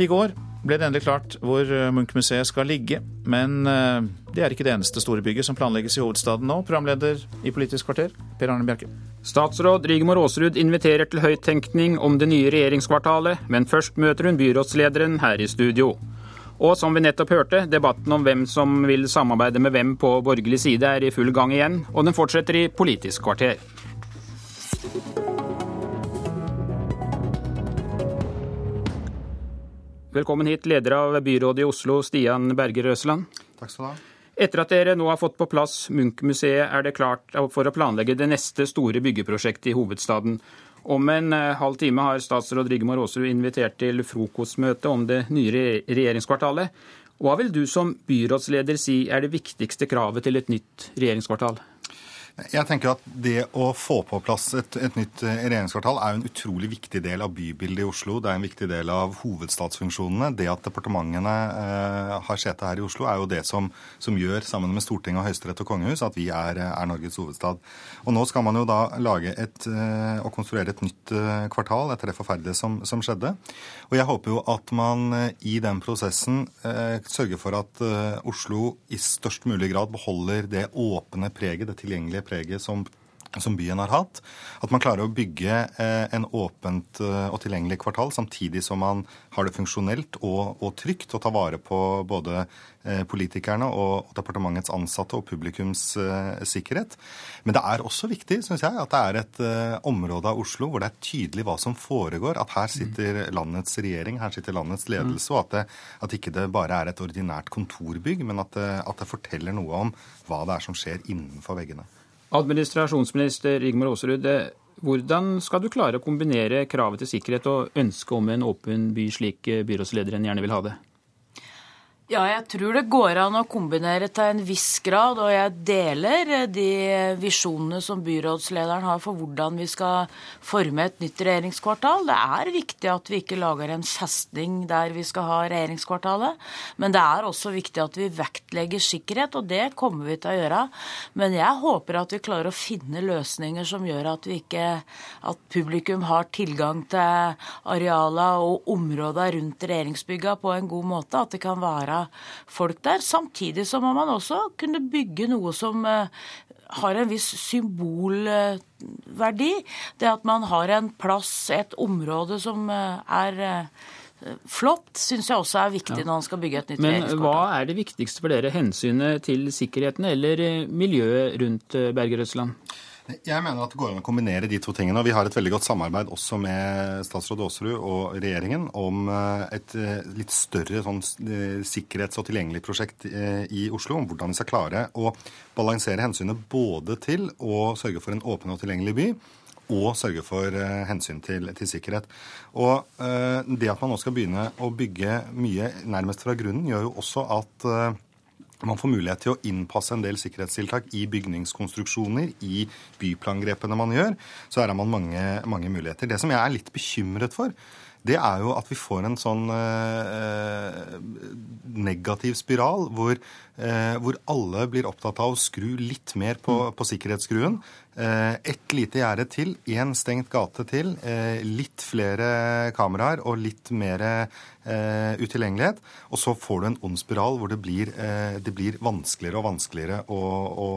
I går ble det endelig klart hvor Munch-museet skal ligge, men eh, det er ikke det eneste store bygget som planlegges i hovedstaden nå. Programleder i Politisk kvarter, Per Arne Bjerke. Statsråd Rigmor Aasrud inviterer til høyttenkning om det nye regjeringskvartalet, men først møter hun byrådslederen her i studio. Og som vi nettopp hørte, debatten om hvem som vil samarbeide med hvem på borgerlig side er i full gang igjen, og den fortsetter i Politisk kvarter. Velkommen hit, leder av byrådet i Oslo, Stian Berger Røsland. Takk skal du ha. Etter at dere nå har fått på plass Munch-museet, er det klart for å planlegge det neste store byggeprosjektet i hovedstaden. Om en eh, halv time har statsråd Rigmor Aasrud invitert til frokostmøte om det nye regjeringskvartalet. Hva vil du som byrådsleder si er det viktigste kravet til et nytt regjeringskvartal? Jeg tenker at Det å få på plass et, et, nytt eh, regjeringskvartal er jo en utrolig viktig del av bybildet i Oslo. Det er en viktig del av hovedstadsfunksjonene. Det at departementene eh, har sete her i Oslo, er jo det som, som gjør, sammen med Stortinget, Høyesterett og kongehus, at vi er, er, Norges hovedstad. Og Nå skal man jo da lage et, eh, og konstruere et nytt eh, kvartal etter det forferdelige som, som, skjedde. Og Jeg håper jo at man eh, i den prosessen eh, sørger for at Oslo i størst mulig grad beholder det åpne preget, det tilgjengelige preget som som byen har hatt. At man klarer å bygge eh, en åpent eh, og tilgjengelig kvartal samtidig som man har det funksjonelt og, og trygt og tar vare på både eh, politikerne og departementets ansatte og publikums sikkerhet. Men det er også viktig, syns jeg, at det er et område av Oslo hvor det er tydelig hva som foregår. At her sitter landets regjering, her sitter landets ledelse, og at det, at ikke det bare er et ordinært kontorbygg, men at det, at det forteller noe om hva det er som skjer innenfor veggene. Administrasjonsminister Rigmor Aasrud, hvordan skal du klare å kombinere kravet til sikkerhet og ønsket om en åpen by, slik byrådslederen gjerne vil ha det? Ja, jeg tror det går an å kombinere til en viss grad, og jeg deler eh, de visjonene som byrådslederen har for hvordan vi skal forme et nytt regjeringskvartal. Det er viktig at vi ikke lager en festning der vi skal ha regjeringskvartalet, men det er også viktig at vi vektlegger sikkerhet, og det kommer vi til å gjøre. Men jeg håper at vi klarer å finne løsninger som gjør at, vi ikke, at publikum har tilgang til arealer og områder rundt regjeringsbygga på en god måte, at det kan være folk der. Samtidig så må man også kunne bygge noe som eh, har en viss symbolverdi. Det at man har en plass, et område som eh, er eh, flott, syns jeg også er viktig ja. når man skal bygge et nytt. Men hva er det viktigste for dere? Hensynet til sikkerheten eller miljøet rundt Berger Røsland? Jeg mener at det går an å kombinere de to tingene. og Vi har et veldig godt samarbeid også med statsråd Aasrud og regjeringen om eh, et eh, litt større sånn, eh, sikkerhets- og tilgjengelig prosjekt i Oslo. Om hvordan vi skal klare å balansere hensynet både til å sørge for en åpen og tilgjengelig by, og sørge for hensyn til, til sikkerhet. Og Det at man nå skal begynne å bygge mye nærmest fra grunnen, gjør jo også at man får mulighet til å innpasse en del sikkerhetstiltak i bygningskonstruksjoner, i byplangrepene man gjør. Så her har man mange, mange muligheter. Det som jeg er litt bekymret for, det er jo at vi får en sånn eh, negativ spiral hvor, eh, hvor, alle blir opptatt av å skru litt mer på, på sikkerhetsskruen. Eh, ett lite gjerde til, én stengt gate til, eh, litt flere kameraer og litt mer eh, utilgjengelighet. Og så får du en ond spiral hvor det blir, eh, det blir vanskeligere og vanskeligere å, å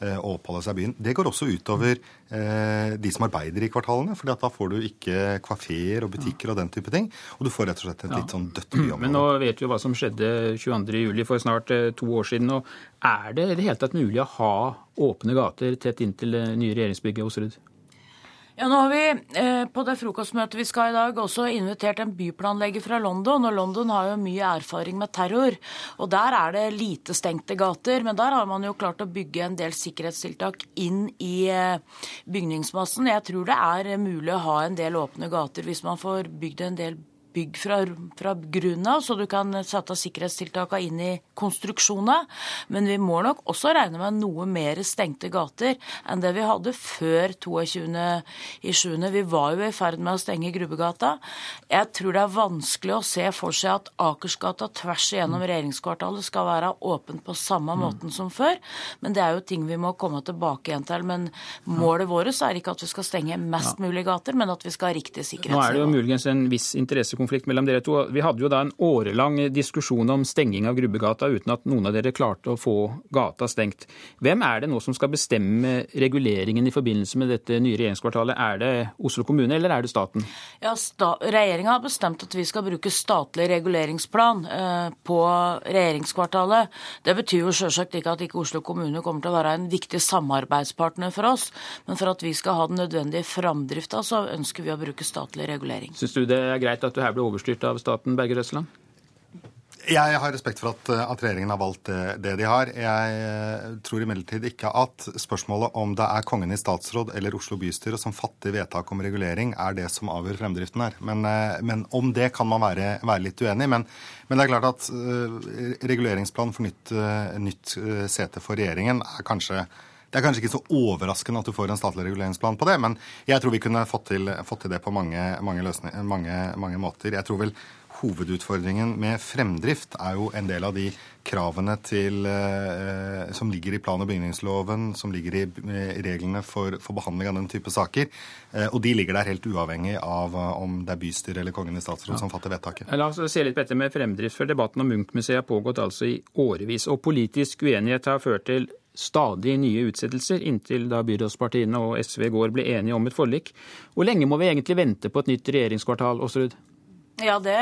Eh, å oppholde seg i byen. Det går også utover eh, de som arbeider i kvartalene. for da får du ikke kafeer og butikker og den type ting. Og du får rett og slett et litt sånn dødt byområde. Men nå vet vi hva som skjedde 22.07. for snart eh, to år siden. og Er det i det hele tatt mulig å ha åpne gater tett inntil det nye regjeringsbygget hos Rudd? Ja, nå har vi eh, på det frokostmøtet vi skal ha i dag også invitert en byplanlegger fra London. og London har jo mye erfaring med terror. og Der er det lite stengte gater. Men der har man jo klart å bygge en del sikkerhetstiltak inn i eh, bygningsmassen. Jeg tror det er mulig å ha en del åpne gater hvis man får bygd en del bygg fra, fra grunnen av, så du kan sette sikkerhetstiltakene inn i konstruksjonene. Men vi må nok også regne med noe mer stengte gater enn det vi hadde før 22.07. Vi var jo i ferd med å stenge Grubbegata. Jeg tror det er vanskelig å se for seg at Akersgata tvers igjennom regjeringskvartalet skal være åpent på samme mm. måten som før. Men det er jo ting vi må komme tilbake igjen til. Men målet vårt er ikke at vi skal stenge mest mulig gater, men at vi skal ha riktig sikkerhetsnivå. Nå er det jo muligens en viss interesse interessekonflikt mellom dere to. Vi hadde jo da en årelang diskusjon om stenging av Grubbegata uten at noen av dere klarte å få gata stengt. Hvem er det nå som skal bestemme reguleringen i forbindelse med dette nye regjeringskvartalet? Er det Oslo kommune eller er det staten? Ja, sta Regjeringa har bestemt at vi skal bruke statlig reguleringsplan eh, på regjeringskvartalet. Det betyr jo selvsagt ikke at ikke Oslo kommune kommer til å være en viktig samarbeidspartner for oss, men for at vi skal ha den nødvendige framdrifta, så ønsker vi å bruke statlig regulering. Syns du det er greit at du her ble overstyrt av staten, Berger Røsland? Jeg har respekt for at, at, regjeringen har valgt det, det, de har. Jeg eh, tror imidlertid ikke at spørsmålet om det er Kongen i statsråd eller Oslo bystyre som fatter vedtak om regulering, er det som avgjør fremdriften her. Men, eh, men om det kan man være, være litt uenig. Men, men, det er klart at reguleringsplanen for nytt, nytt sete for regjeringen er kanskje det er kanskje ikke så overraskende at du får en statlig reguleringsplan på det, men jeg tror vi kunne fått til, fått til det på mange, mange, mange, mange måter. Jeg tror vel hovedutfordringen med fremdrift er jo en del av de kravene til, eh, som ligger i plan- og bygningsloven, som ligger i eh, reglene for, for, behandling av den type saker. Eh, og de ligger der helt uavhengig av eh, om det er bystyret eller Kongen i statsråd ja. som fatter vedtaket. La oss se litt på dette med fremdrift, for debatten om Munch-museet har pågått altså i årevis. Og politisk uenighet har ført til stadig nye utsettelser, inntil da byrådspartiene og SV i går ble enige om et forlik. Hvor lenge må vi egentlig vente på et nytt regjeringskvartal, Åsrud? Ja, det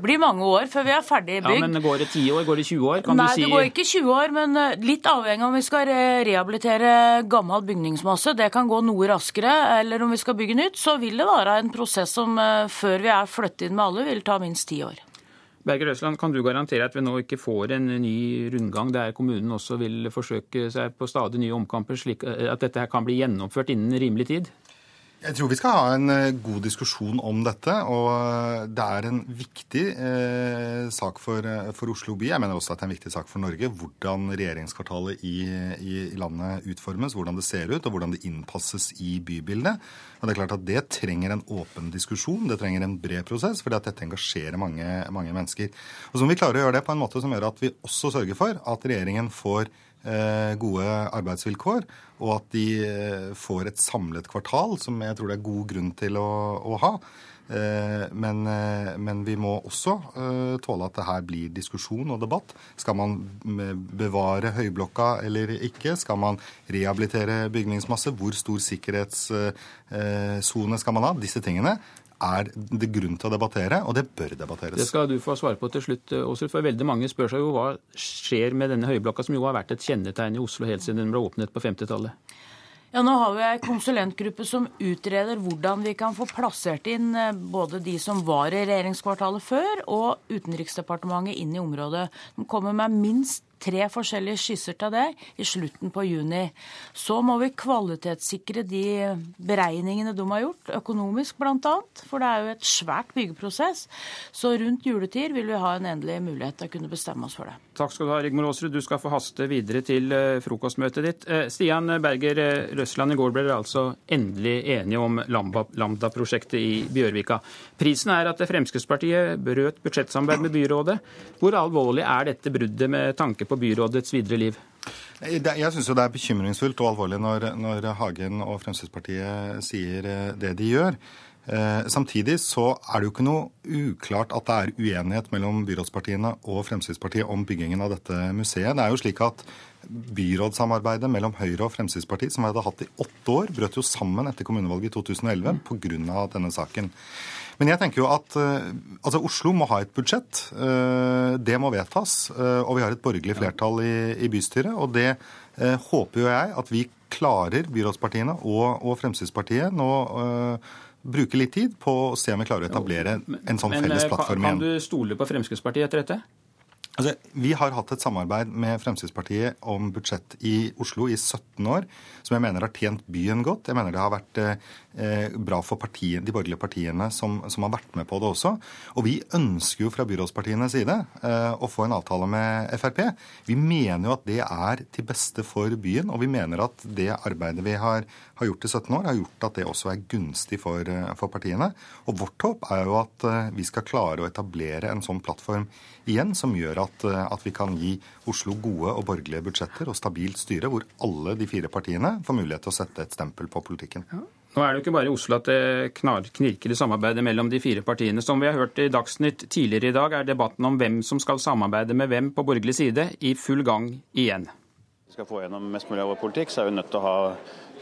blir mange år før vi er ferdig bygd. Ja, men Går det 10 år? Går det 20 år? Kan Nei, si... det går ikke 20 år, men eh, litt avhengig av om vi skal rehabilitere gammel bygningsmasse. Det kan gå noe raskere. Eller om vi skal bygge nytt, så vil det være en prosess som eh, før vi er flyttet inn med alle, vil ta minst ti år. Berger Røsland, kan du garantere at vi nå ikke får en ny rundgang der kommunen også vil forsøke seg på stadig nye omkamper, slik at dette her kan bli gjennomført innen rimelig tid? Jeg tror vi skal ha en eh, god diskusjon om dette. Og eh, det er en viktig eh, sak for, eh, for, Oslo by. Jeg mener også at det er en viktig sak for Norge. Hvordan regjeringskvartalet i, i, landet utformes, hvordan det ser ut og hvordan det innpasses i bybildet. Og det er klart at det trenger en åpen diskusjon, det trenger en bred prosess, fordi at dette engasjerer mange, mange mennesker. Og så må vi klare å gjøre det på en måte som gjør at vi også sørger for at regjeringen får gode arbeidsvilkår, og at de eh, får et samlet kvartal, som jeg tror det er god grunn til å, å ha. Eh, men, men, vi må også tåle at det her blir diskusjon og debatt. Skal man bevare Høyblokka eller ikke? Skal man rehabilitere bygningsmasse? Hvor stor sikkerhetssone skal man ha? Disse tingene er det grunn til å debattere, og det bør debatteres. Det skal du få svare på til slutt, Åsrud. For veldig mange spør seg jo hva skjer med denne høyblokka, som jo har vært et kjennetegn i Oslo helt siden den ble åpnet på 50-tallet? Ja, Nå har vi en konsulentgruppe som utreder hvordan vi kan få plassert inn eh, både de som var i regjeringskvartalet før, og Utenriksdepartementet inn i området. De kommer med minst tre forskjellige skisser til det i slutten på juni. Så må vi kvalitetssikre de beregningene de har gjort, økonomisk bl.a. For det er jo et svært byggeprosess. Så rundt juletid vil vi ha en endelig mulighet til å kunne bestemme oss for det. Takk skal du ha, Rigmor Aasrud. Du skal få haste videre til eh, frokostmøtet ditt. Eh, Stian Berger eh, Røsland, i går ble dere altså endelig enige om Lambda-prosjektet i Bjørvika. Prisen er at Fremskrittspartiet brøt budsjettsamarbeid med byrådet. Hvor alvorlig er dette bruddet med tanke på byrådets videre liv? Jeg syns det er bekymringsfullt og alvorlig når, når, Hagen og Fremskrittspartiet sier eh, det de gjør. Eh, samtidig så er det jo ikke noe uklart at det er uenighet mellom byrådspartiene og Fremskrittspartiet om byggingen av dette museet. Det er jo slik at Byrådssamarbeidet mellom Høyre og Fremskrittspartiet, som vi hadde hatt i åtte år, brøt jo sammen etter kommunevalget i 2011 pga. denne saken. Men jeg tenker jo at uh, altså Oslo må ha et budsjett. Uh, det må vedtas. Uh, og vi har et borgerlig flertall i, i bystyret. Og det håper jo jeg at vi klarer, byrådspartiene og, og Fremskrittspartiet, nå bruke litt tid på å se om vi klarer å etablere en sånn felles plattform igjen. Kan du stole på Fremskrittspartiet etter dette? Altså, vi har hatt et samarbeid med Fremskrittspartiet om budsjett i Oslo i 17 år, som jeg mener har tjent byen godt. Jeg mener det har vært eh, bra for partiet, de borgerlige partiene som, som, har vært med på det også. Og vi ønsker jo fra byrådspartienes side eh, å få en avtale med Frp. Vi mener jo at det er til beste for byen, og vi mener at det arbeidet vi har, har gjort i 17 år, har gjort at det også er gunstig for, eh, for partiene. Og vårt håp er jo at eh, vi skal klare å etablere en sånn plattform igjen, som gjør at, eh, at, vi kan gi Oslo gode og borgerlige budsjetter og stabilt styre, hvor alle de fire partiene får mulighet til å sette et stempel på politikken. Ja. Nå er det jo ikke bare i Oslo at det knirker i samarbeidet mellom de fire partiene. Som vi har hørt i Dagsnytt tidligere i dag, er debatten om hvem som skal samarbeide med hvem på borgerlig side, i full gang igjen. Skal få gjennom mest mulig av vår politikk, så er vi nødt til å ha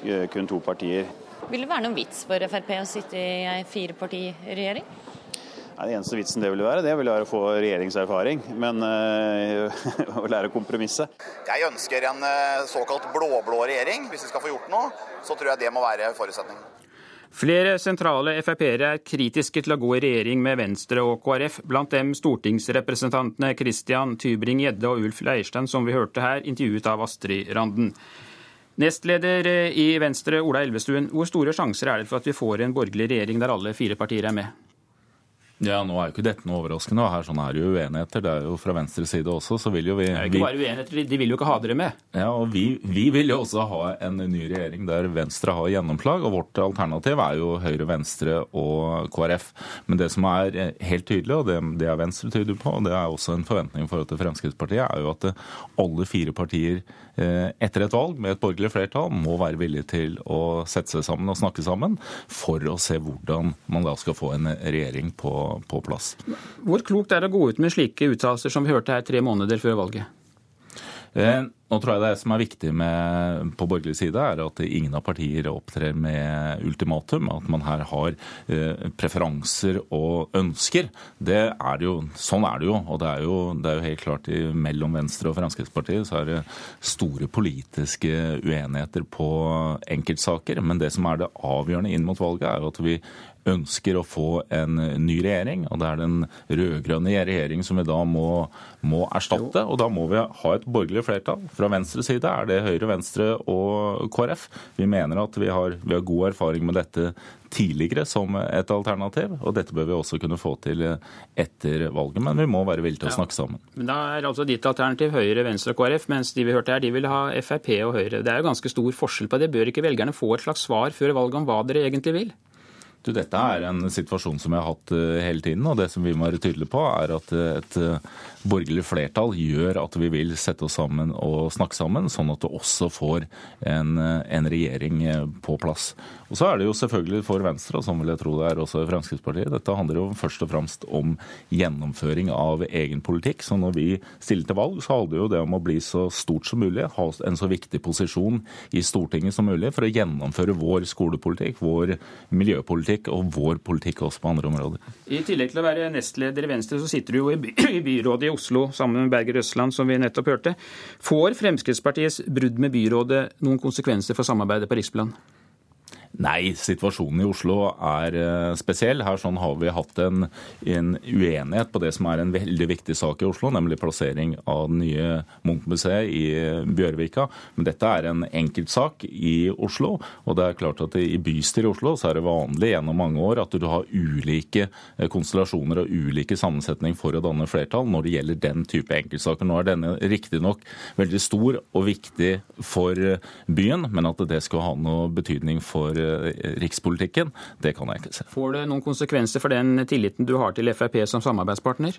eh, kun to partier. Vil det være noen vits for Frp å sitte i ei firepartiregjering? Nei, det eneste vitsen det ville være, det ville være å få regjeringserfaring, men øh, å lære å kompromisse. Jeg ønsker en øh, såkalt blå-blå regjering. Hvis vi skal få gjort noe, så tror jeg det må være forutsetningen. Flere sentrale Frp-ere er kritiske til å gå i regjering med Venstre og KrF, blant dem stortingsrepresentantene Christian Tybring-Gjedde og Ulf Leirstein, som vi hørte her, intervjuet av Astrid Randen. Nestleder i Venstre, Ola Elvestuen, hvor store sjanser er det for at vi får en borgerlig regjering der alle fire partier er med? Ja, Nå er jo ikke dette noe overraskende. og Her sånn er det jo uenigheter. Det er jo fra venstre side også. så vil jo vi... Det er ikke bare uenigheter, De vil jo ikke ha dere med. Ja, og vi, vi, vil jo også ha en ny regjering der Venstre har gjennomslag. og Vårt alternativ er jo Høyre, Venstre og KrF. Men det som er helt tydelig, og det, det er Venstre tydelig på, og det er også en forventning i forhold til Fremskrittspartiet, er jo at alle fire partier Eh, etter et valg med et borgerlig flertall må være villig til å sette seg sammen og snakke sammen for å se hvordan man da skal få en regjering på, på plass. Hvor klokt er det å gå ut med slike uttalelser som vi hørte her tre måneder før valget? Eh, nå tror jeg Det som er viktig med, på borgerlig side, er at ingen av partier opptrer med ultimatum. At man her har eh, preferanser og ønsker. Det er det jo, sånn er det jo. Og det er jo, det er jo helt klart i, mellom Venstre og Fremskrittspartiet så er det store politiske uenigheter på enkeltsaker. Men det som er det avgjørende inn mot valget, er at vi ønsker å få en ny regjering. og Det er den rød-grønne regjeringen som vi da må, må, erstatte. og Da må vi ha et borgerlig flertall. Fra venstre side er det Høyre, Venstre og KrF. Vi mener at vi har, vi har god erfaring med dette tidligere som et alternativ, og dette bør vi også kunne få til etter valget. Men vi må være villige til å snakke sammen. Men Da er altså ditt alternativ Høyre, Venstre og KrF, mens de vi hørte her, de vil ha Frp og Høyre. Det er jo ganske stor forskjell på det. Bør ikke velgerne få et slags svar før valget om hva dere egentlig vil? Du, dette er en situasjon som vi har hatt eh, hele tiden. og Det som vi må være tydelige på, er at et eh, borgerlig flertall gjør at vi vil sette oss sammen og snakke sammen, sånn at du også får en, eh, en regjering på plass. Og Så er det jo selvfølgelig for Venstre, og sånn vil jeg tro det er også Fremskrittspartiet, dette handler jo først og fremst om gjennomføring av egen politikk. Så når vi stiller til valg, så handler jo det om å bli så stort som mulig, ha en så viktig posisjon i Stortinget som mulig for å gjennomføre vår skolepolitikk, vår miljøpolitikk politikk og vår politikk også på andre områder. I tillegg til å være nestleder i Venstre, så sitter du jo i, by i byrådet i Oslo sammen med Berger Østland, som vi nettopp hørte. Får Fremskrittspartiets brudd med byrådet noen konsekvenser for samarbeidet på riksplan? Nei, situasjonen i Oslo er eh, spesiell. Her sånn har vi hatt en, en, uenighet på det som er en veldig viktig sak i Oslo, nemlig plassering av det nye Munch-museet i Bjørvika. Men dette er en enkeltsak i Oslo. Og det er klart at i bystyret i Oslo så er det vanlig gjennom mange år at du har ulike eh, konstellasjoner og ulike sammensetning for å danne flertall når det gjelder den type enkeltsaker. Nå er denne riktignok veldig stor og viktig for byen, men at det skal ha noe betydning for Eh, rikspolitikken, det kan jeg ikke se. Får det noen konsekvenser for den tilliten du har til Frp som samarbeidspartner?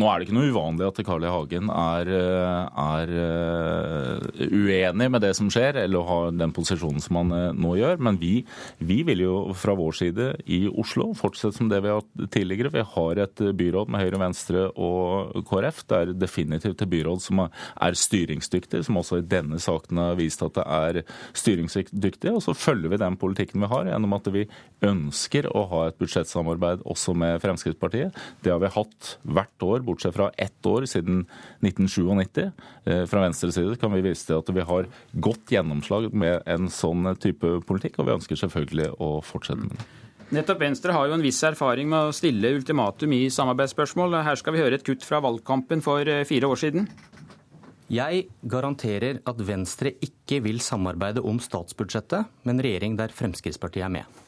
Nå er det ikke noe uvanlig at Carl I. Hagen er, eh, er, eh, uenig med det som skjer, eller har den posisjonen som han eh, nå gjør. Men vi, vi, vil jo fra vår side i Oslo fortsette som det vi har hatt tidligere. Vi har et byråd med Høyre, Venstre og KrF. Det er definitivt et byråd som er styringsdyktig, som også i denne saken har vist at det er styringsdyktig. Og så følger vi den politikken vi har, gjennom at vi ønsker å ha et budsjettsamarbeid også med Fremskrittspartiet. Det har vi hatt hvert år bortsett fra ett år siden 1997. Eh, fra Venstres side kan vi vise til at vi har godt gjennomslag med en sånn type politikk, og vi ønsker selvfølgelig å fortsette med det. Nettopp Venstre har jo en viss erfaring med å stille ultimatum i samarbeidsspørsmål. Her skal vi høre et kutt fra valgkampen for eh, fire år siden. Jeg garanterer at Venstre ikke vil samarbeide om statsbudsjettet med en regjering der Fremskrittspartiet er med.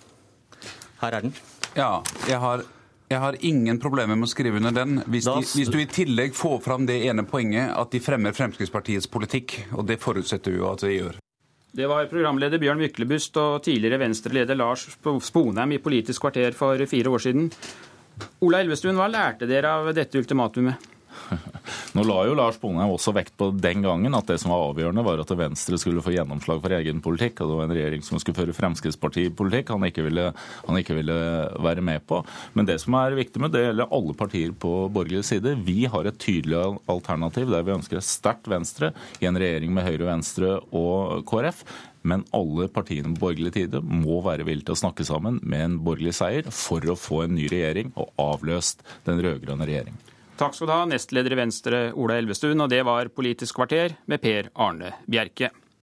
Her er den. Ja, jeg har jeg har ingen problemer med å skrive under den, hvis, de, hvis, du i tillegg får fram det ene poenget at de fremmer Fremskrittspartiets politikk. Og det forutsetter vi jo at de gjør. Det var programleder Bjørn Myklebust og tidligere Venstre-leder Lars Sponheim i Politisk kvarter for fire år siden. Ola Elvestuen, hva lærte dere av dette ultimatumet? Nå la jo Lars Bonheim også vekt på den gangen at det som var avgjørende, var at Venstre skulle få gjennomslag for egen politikk, og det var en regjering som skulle føre Fremskrittspartipolitikk han ikke ville, han ikke ville være med på. Men det som er viktig med det gjelder alle partier på borgerlig side. Vi har et tydelig alternativ der vi ønsker et sterkt Venstre i en regjering med Høyre, Venstre og KrF. Men alle partiene på borgerlig tide må være villige til å snakke sammen med en borgerlig seier for å få en ny regjering og avløst den rød-grønne regjeringen. Takk skal du ha, nestleder i Venstre Ola Elvestuen, og det var Politisk kvarter med Per Arne Bjerke.